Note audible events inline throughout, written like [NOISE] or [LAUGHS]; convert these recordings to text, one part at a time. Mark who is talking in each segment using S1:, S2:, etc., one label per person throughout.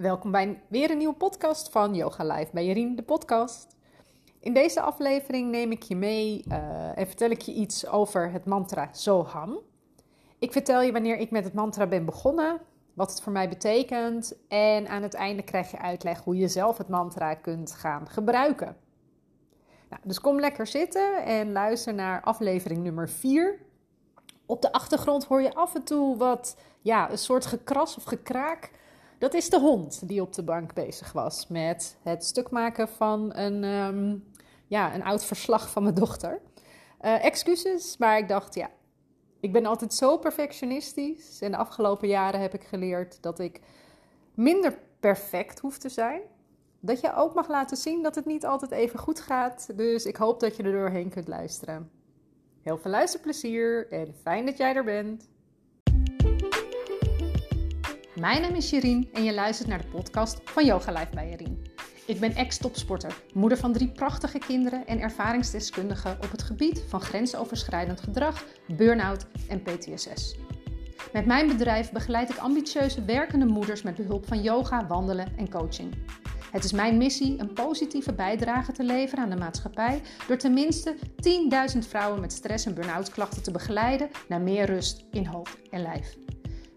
S1: Welkom bij weer een nieuwe podcast van Yoga Live bij Jerien, de podcast. In deze aflevering neem ik je mee uh, en vertel ik je iets over het mantra Soham. Ik vertel je wanneer ik met het mantra ben begonnen, wat het voor mij betekent en aan het einde krijg je uitleg hoe je zelf het mantra kunt gaan gebruiken. Nou, dus kom lekker zitten en luister naar aflevering nummer 4. Op de achtergrond hoor je af en toe wat, ja, een soort gekras of gekraak. Dat is de hond die op de bank bezig was met het stuk maken van een, ehm, ja, een oud verslag van mijn dochter. Uh, excuses, maar ik dacht, ja, ik ben altijd zo perfectionistisch. En de afgelopen jaren heb ik geleerd dat ik minder perfect hoef te zijn. Dat je ook mag laten zien dat het niet altijd even goed gaat. Dus ik hoop dat je er doorheen kunt luisteren. Heel veel luisterplezier en fijn dat jij er bent. Mijn naam is Jerien en je luistert naar de podcast van Yoga Life bij Jerien. Ik ben ex-topsporter, moeder van drie prachtige kinderen en ervaringsdeskundige op het gebied van grensoverschrijdend gedrag, burn-out en PTSS. Met mijn bedrijf begeleid ik ambitieuze werkende moeders met behulp van yoga, wandelen en coaching. Het is mijn missie een positieve bijdrage te leveren aan de maatschappij door tenminste 10.000 vrouwen met stress- en burn-out klachten te begeleiden naar meer rust in hoofd en lijf.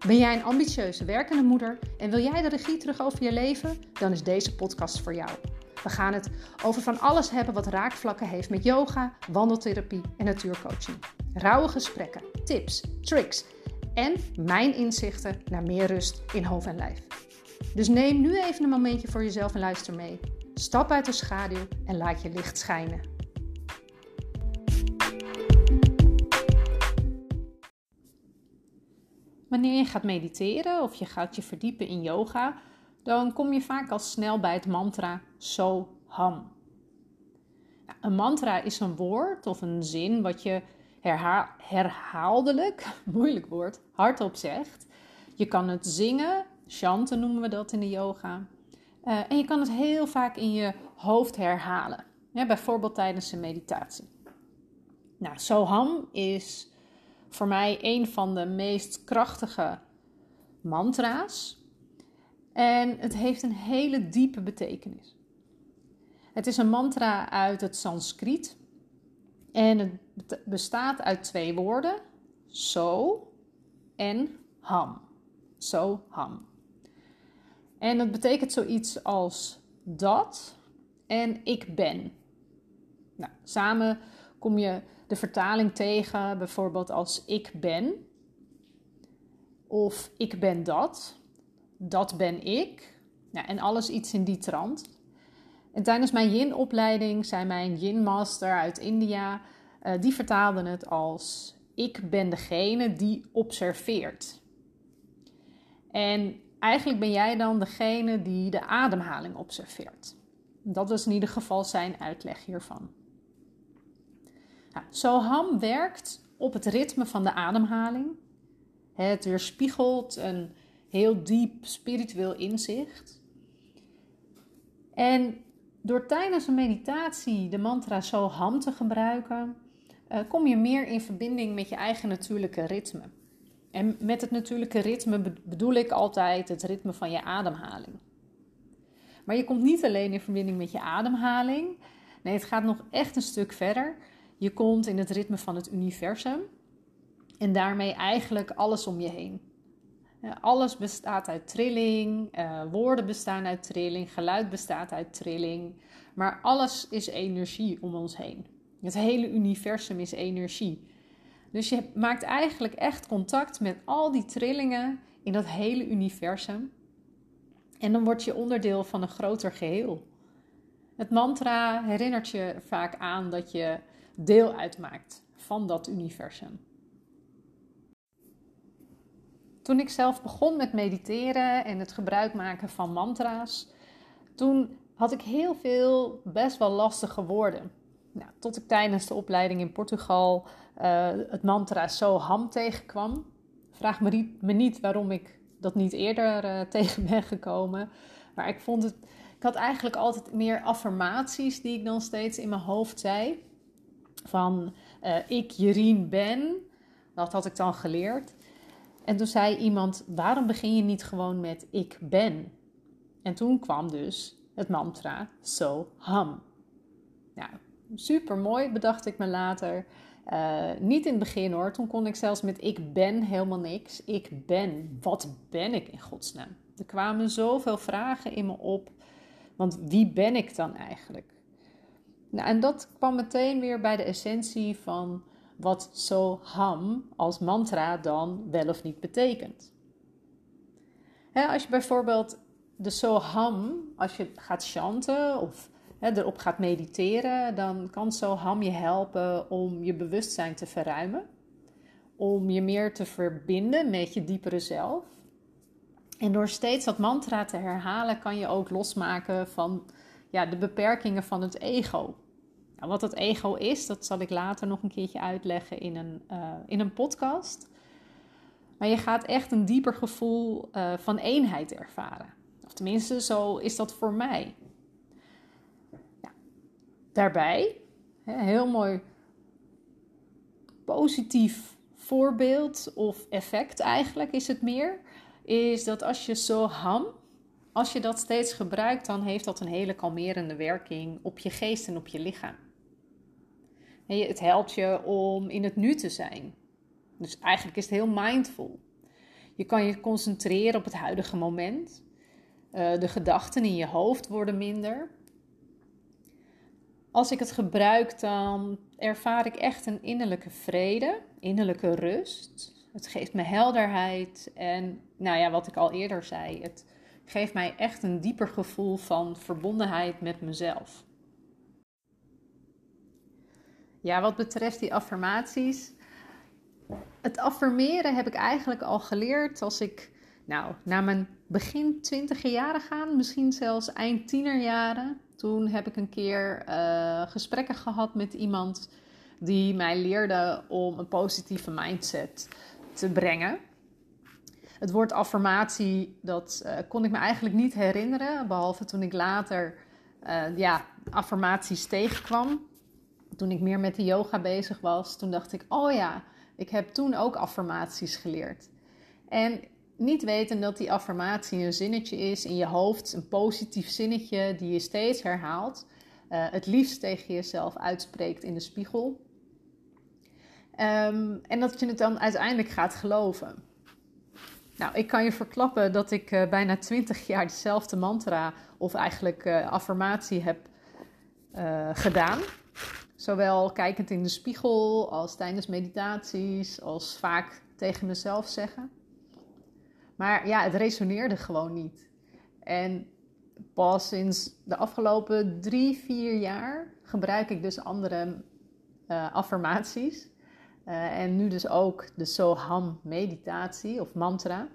S1: Ben jij een ambitieuze werkende moeder en wil jij de regie terug over je leven? Dan is deze podcast voor jou. We gaan het over van alles hebben wat raakvlakken heeft met yoga, wandeltherapie en natuurcoaching. Rauwe gesprekken, tips, tricks en mijn inzichten naar meer rust in hoofd en lijf. Dus neem nu even een momentje voor jezelf en luister mee. Stap uit de schaduw en laat je licht schijnen. Wanneer je gaat mediteren of je gaat je verdiepen in yoga, dan kom je vaak al snel bij het mantra Soham. Nou, een mantra is een woord of een zin wat je herhaaldelijk, [LAUGHS] moeilijk woord, hardop zegt. Je kan het zingen, chanten noemen we dat in de yoga. Uh, en je kan het heel vaak in je hoofd herhalen, bijvoorbeeld tijdens een meditatie. Nou, Soham is voor mij een van de meest krachtige mantra's. En het heeft een hele diepe betekenis. Het is een mantra uit het Sanskriet. En het bestaat uit twee woorden: so en ham. So ham. En dat betekent zoiets als dat en ik ben. Nou, samen kom je de vertaling tegen, bijvoorbeeld als ik ben. Of ik ben dat. Dat ben ik. Ja, en alles iets in die trant. En tijdens mijn yin-opleiding zei mijn yin-master uit India, uh, die vertaalde het als ik ben degene die observeert. En eigenlijk ben jij dan degene die de ademhaling observeert. Dat was in ieder geval zijn uitleg hiervan. Nou, Soham werkt op het ritme van de ademhaling. Het weerspiegelt een heel diep spiritueel inzicht. En door tijdens een meditatie de mantra Soham te gebruiken, uh, kom je meer in verbinding met je eigen natuurlijke ritme. En met het natuurlijke ritme bedoel ik altijd het ritme van je ademhaling. Maar je komt niet alleen in verbinding met je ademhaling. Nee, het gaat nog echt een stuk verder. Je komt in het ritme van het universum en daarmee eigenlijk alles om je heen. Alles bestaat uit trilling, uh, woorden bestaan uit trilling, geluid bestaat uit trilling, maar alles is energie om ons heen. Het hele universum is energie. Dus je maakt eigenlijk echt contact met al die trillingen in dat hele universum. En dan word je onderdeel van een groter geheel. Het mantra herinnert je vaak aan dat je deel uitmaakt van dat universum. Toen ik zelf begon met mediteren en het gebruik maken van mantra's, toen had ik heel veel best wel lastige woorden. Nou, tot ik tijdens de opleiding in Portugal uh, het mantra Soham tegenkwam. Vraag me, niet waarom ik dat niet eerder uh, [LAUGHS] tegen ben gekomen. Maar ik vond het. Ik had eigenlijk altijd meer affirmaties die ik dan steeds in mijn hoofd zei van uh, ik Jerien ben. Dat had ik dan geleerd. En toen zei iemand: waarom begin je niet gewoon met ik ben? En toen kwam dus het mantra So Ham. Nou, super mooi, bedacht ik me later. Uh, niet in het begin hoor, toen kon ik zelfs met ik ben helemaal niks. Ik ben, wat ben ik in godsnaam? Er kwamen zoveel vragen in me op, want wie ben ik dan eigenlijk? Nou, en dat kwam meteen weer bij de essentie van wat so ham als mantra dan wel of niet betekent. als je bijvoorbeeld de so ham, als je gaat chanten of erop gaat mediteren, dan kan Soham je helpen om je bewustzijn te verruimen. Om je meer te verbinden met je diepere zelf. En door steeds dat mantra te herhalen, kan je ook losmaken van ja, de beperkingen van het ego. Nou, wat het ego is, dat zal ik later nog een keertje uitleggen in een, uh, in een podcast. Maar je gaat echt een dieper gevoel uh, van eenheid ervaren. Of tenminste, zo is dat voor mij. Daarbij, heel mooi positief voorbeeld of effect eigenlijk is het meer, is dat als je zo ham, als je dat steeds gebruikt, dan heeft dat een hele kalmerende werking op je geest en op je lichaam. Het helpt je om in het nu te zijn. Dus eigenlijk is het heel mindful. Je kan je concentreren op het huidige moment. Eh, de gedachten in je hoofd worden minder als ik het gebruik, dan ervaar ik echt een innerlijke vrede, innerlijke rust. Het geeft me helderheid en, nou ja, wat ik al eerder zei, het geeft mij echt een dieper gevoel van verbondenheid met mezelf. Ja, wat betreft die affirmaties. Het affirmeren heb ik eigenlijk al geleerd als ik, nou, naar mijn begin twintig jaren gaan, misschien zelfs eind tienerjaren. Toen heb ik een keer uh, gesprekken gehad met iemand die mij leerde om een positieve mindset te brengen. Het woord affirmatie, dat uh, kon ik me eigenlijk niet herinneren, behalve toen ik later uh, ja, affirmaties tegenkwam. Toen ik meer met de yoga bezig was, toen dacht ik, oh ja, ik heb toen ook affirmaties geleerd. En niet weten dat die affirmatie een zinnetje is in je hoofd, een positief zinnetje die je steeds herhaalt. Uh, het liefst tegen jezelf uitspreekt in de spiegel. Um, en dat je het dan uiteindelijk gaat geloven. Nou, ik kan je verklappen dat ik uh, bijna twintig jaar dezelfde mantra of eigenlijk uh, affirmatie heb gedaan. Zowel kijkend in de spiegel als tijdens meditaties, als vaak tegen mezelf zeggen. Maar ja, het resoneerde gewoon niet. En pas sinds de afgelopen drie, vier jaar gebruik ik dus andere uh, affirmaties. Uh, en nu dus ook de Soham meditatie of mantra.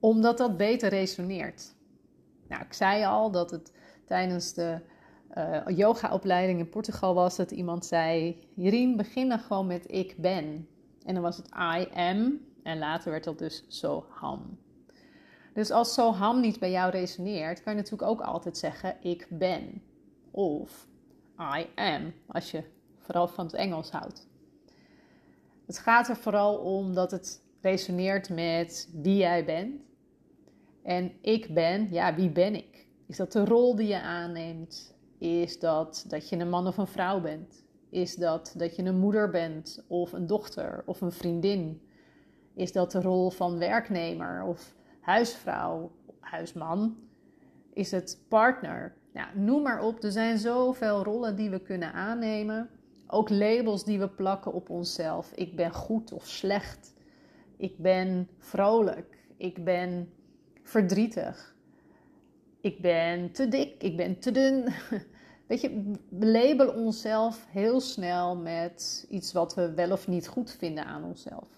S1: Omdat dat beter resoneert. Nou, ik zei al dat het tijdens de uh, yogaopleiding in Portugal was dat iemand zei: Jirien, begin dan gewoon met ik ben. En dan was het I am en later werd dat dus Soham. Dus als Soham niet bij jou resoneert, kan je natuurlijk ook altijd zeggen ik ben. Of I am, als je vooral van het Engels houdt. Het gaat er vooral om dat het resoneert met wie jij bent. En ik ben, ja, wie ben ik? Is dat de rol die je aanneemt? Is dat dat je een man of een vrouw bent? Is dat dat je een moeder bent of een dochter of een vriendin? Is dat de rol van werknemer of huisvrouw, huisman? Is het partner? Nou, noem maar op. Er zijn zoveel rollen die we kunnen aannemen. Ook labels die we plakken op onszelf. Ik ben goed of slecht. Ik ben vrolijk. Ik ben verdrietig. Ik ben te dik. Ik ben te dun. [LAUGHS] Weet je, we labelen onszelf heel snel met iets wat we wel of niet goed vinden aan onszelf.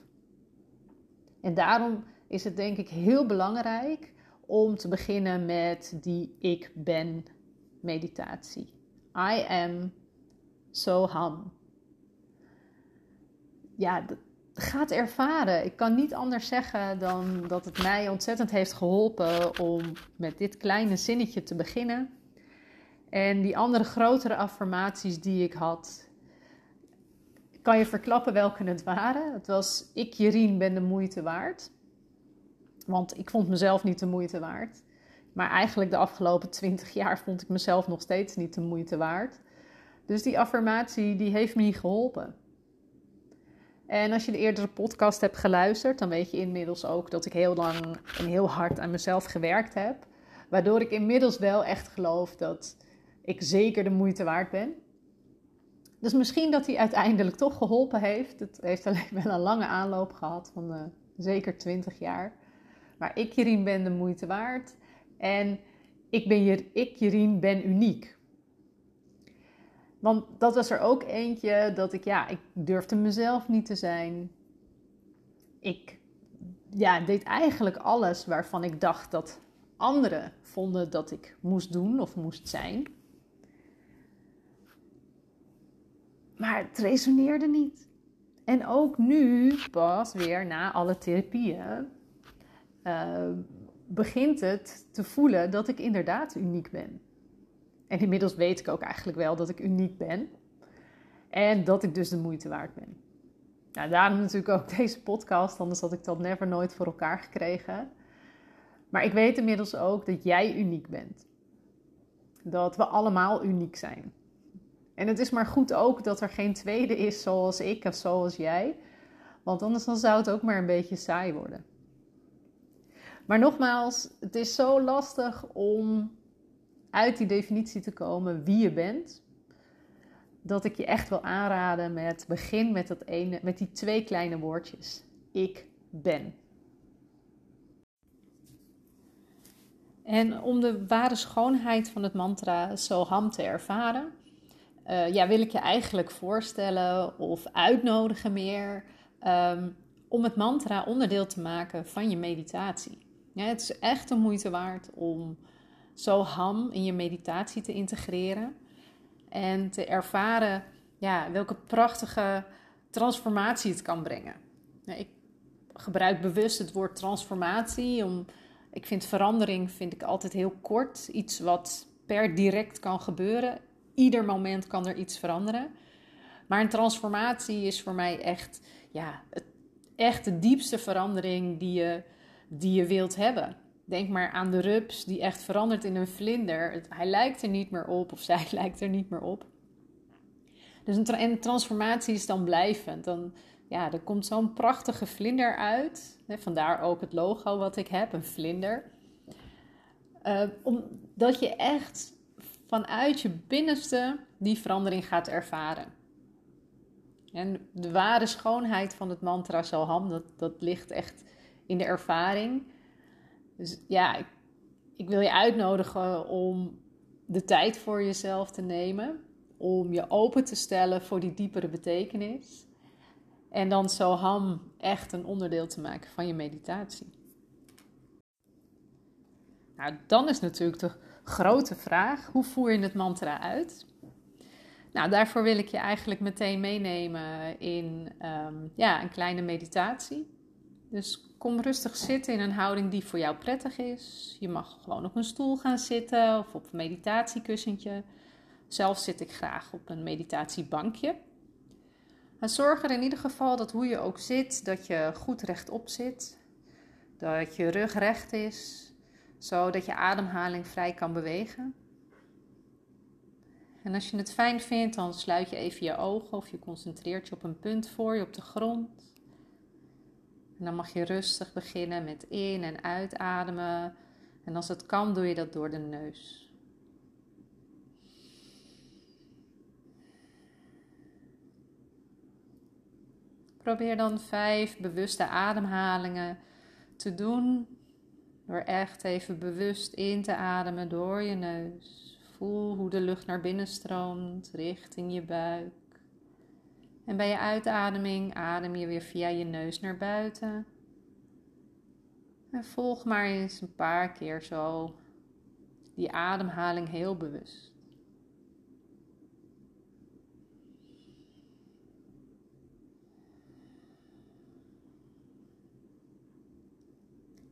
S1: En daarom is het denk ik heel belangrijk om te beginnen met die ik ben meditatie. I am Soham. Ja, gaat ervaren. Ik kan niet anders zeggen dan dat het mij ontzettend heeft geholpen om met dit kleine zinnetje te beginnen. En die andere grotere affirmaties die ik had, kan je verklappen welke het waren. Het was ik, Jerien, ben de moeite waard. Want ik vond mezelf niet de moeite waard. Maar eigenlijk de afgelopen 20 jaar vond ik mezelf nog steeds niet de moeite waard. Dus die affirmatie die heeft me niet geholpen. En als je de eerdere podcast hebt geluisterd, dan weet je inmiddels ook dat ik heel lang en heel hard aan mezelf gewerkt heb. Waardoor ik inmiddels wel echt geloof dat ik zeker de moeite waard ben. Dus misschien dat hij uiteindelijk toch geholpen heeft. Het heeft alleen [LAUGHS] wel een lange aanloop gehad van uh, zeker 20 jaar. Maar ik, Jerien, ben de moeite waard. En ik, ben, ik, Jerien, ben uniek. Want dat was er ook eentje dat ik, ja, ik durfde mezelf niet te zijn. Ik ja, deed eigenlijk alles waarvan ik dacht dat anderen vonden dat ik moest doen of moest zijn. Maar het resoneerde niet. En ook nu, pas weer na alle therapieën, uh, begint het te voelen dat ik inderdaad uniek ben. En inmiddels weet ik ook eigenlijk wel dat ik uniek ben. En dat ik dus de moeite waard ben. Nou, daarom natuurlijk ook [LAUGHS] deze podcast, anders had ik dat never nooit voor elkaar gekregen. Maar ik weet inmiddels ook dat jij uniek bent. Dat we allemaal uniek zijn. En het is maar goed ook dat er geen tweede is zoals ik of zoals jij. Want anders dan zou het ook maar een beetje saai worden. Maar nogmaals, het is zo lastig om uit die definitie te komen wie je bent. Dat ik je echt wil aanraden met begin met, dat ene, met die twee kleine woordjes. Ik ben. En om de ware schoonheid van het mantra Soham te ervaren, uh, ja, wil ik je eigenlijk voorstellen of uitnodigen meer um, om het mantra onderdeel te maken van je meditatie. Ja, het is echt de moeite waard om Soham in je meditatie te integreren en te ervaren ja, welke prachtige transformatie het kan brengen. ik gebruik bewust het woord transformatie om ik vind verandering vind ik altijd heel kort. Iets wat per direct kan gebeuren. Ieder moment kan er iets veranderen. Maar een transformatie is voor mij echt, ja, echt de diepste verandering die je, die je wilt hebben. Denk maar aan de rups die echt verandert in een vlinder. hij lijkt er niet meer op of [LAUGHS] zij lijkt er niet meer op. Dus een, transformatie is dan blijvend. Dan, ja, er komt zo'n prachtige vlinder uit. Vandaar ook het logo wat ik heb, een vlinder. Uh, omdat je echt vanuit je binnenste die verandering gaat ervaren. En de ware schoonheid van het mantra Salham, dat, dat ligt echt in de ervaring. Dus ja, ik, wil je uitnodigen om de tijd voor jezelf te nemen. Om je open te stellen voor die diepere betekenis. En dan Soham echt een onderdeel te maken van je meditatie. Nou, dan is natuurlijk de grote vraag: hoe voer je het mantra uit? Nou, daarvoor wil ik je eigenlijk meteen meenemen in um, ja, een kleine meditatie. Dus kom rustig zitten in een houding die voor jou prettig is. Je mag gewoon op een stoel gaan zitten of op een meditatiekussentje. Zelf zit ik graag op een meditatiebankje. En zorg er in ieder geval dat hoe je ook zit, dat je goed rechtop zit. Dat je rug recht is, zodat je ademhaling vrij kan bewegen. En als je het fijn vindt, dan sluit je even je ogen of je concentreert je op een punt voor je op de grond. En dan mag je rustig beginnen met in- en uitademen. En als het kan, doe je dat door de neus. Probeer dan vijf bewuste ademhalingen te doen. Door echt even bewust in te ademen door je neus. Voel hoe de lucht naar binnen stroomt richting je buik. En bij je uitademing adem je weer via je neus naar buiten. En volg maar eens een paar keer zo die ademhaling heel bewust.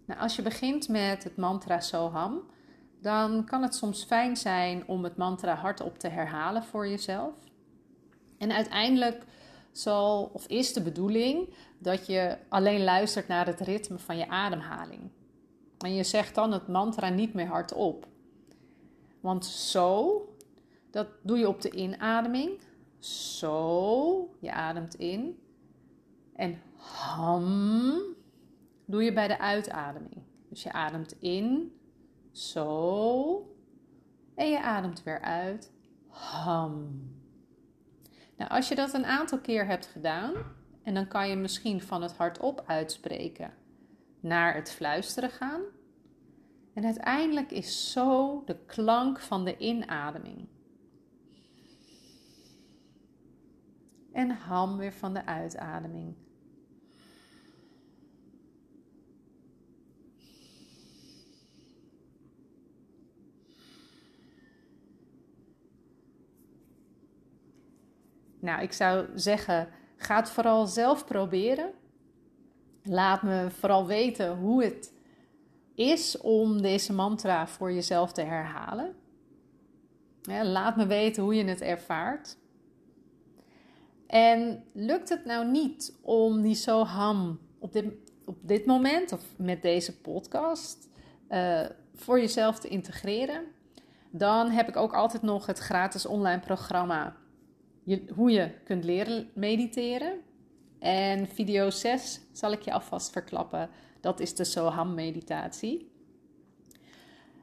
S1: Nou, als je begint met het mantra Soham, dan kan het soms fijn zijn om het mantra hardop te herhalen voor jezelf. En uiteindelijk zal of is de bedoeling dat je alleen luistert naar het ritme van je ademhaling. En je zegt dan het mantra niet meer hardop. Want zo, dat doe je op de inademing. Zo, je ademt in. En ham doe je bij de uitademing. Dus je ademt in, zo. En je ademt weer uit, ham. Nou, als je dat een aantal keer hebt gedaan, en dan kan je misschien van het hardop uitspreken naar het fluisteren gaan. En uiteindelijk is zo de klank van de inademing. En ham weer van de uitademing. Nou, ik zou zeggen, ga het vooral zelf proberen. Laat me vooral weten hoe het is om deze mantra voor jezelf te herhalen. Laat me weten hoe je het ervaart. En lukt het nou niet om die Soham op dit, op dit moment of met deze podcast uh, voor jezelf te integreren, dan heb ik ook altijd nog het gratis online programma hoe je kunt leren mediteren. En video 6 zal ik je alvast verklappen. Dat is de Soham meditatie.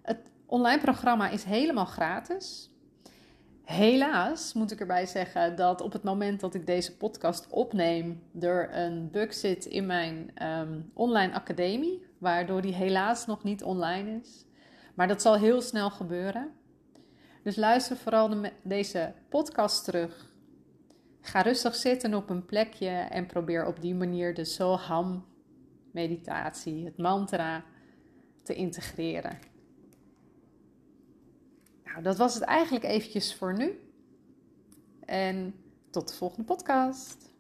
S1: Het online programma is helemaal gratis. Helaas moet ik erbij zeggen dat op het moment dat ik deze podcast opneem, er een bug zit in mijn ehm, online academie, waardoor die helaas nog niet online is. Maar dat zal heel snel gebeuren. Dus luister vooral de, deze podcast terug Ga rustig zitten op een plekje en probeer op die manier de Soham meditatie, het mantra, te integreren. Nou, dat was het eigenlijk eventjes voor nu. En tot de volgende podcast.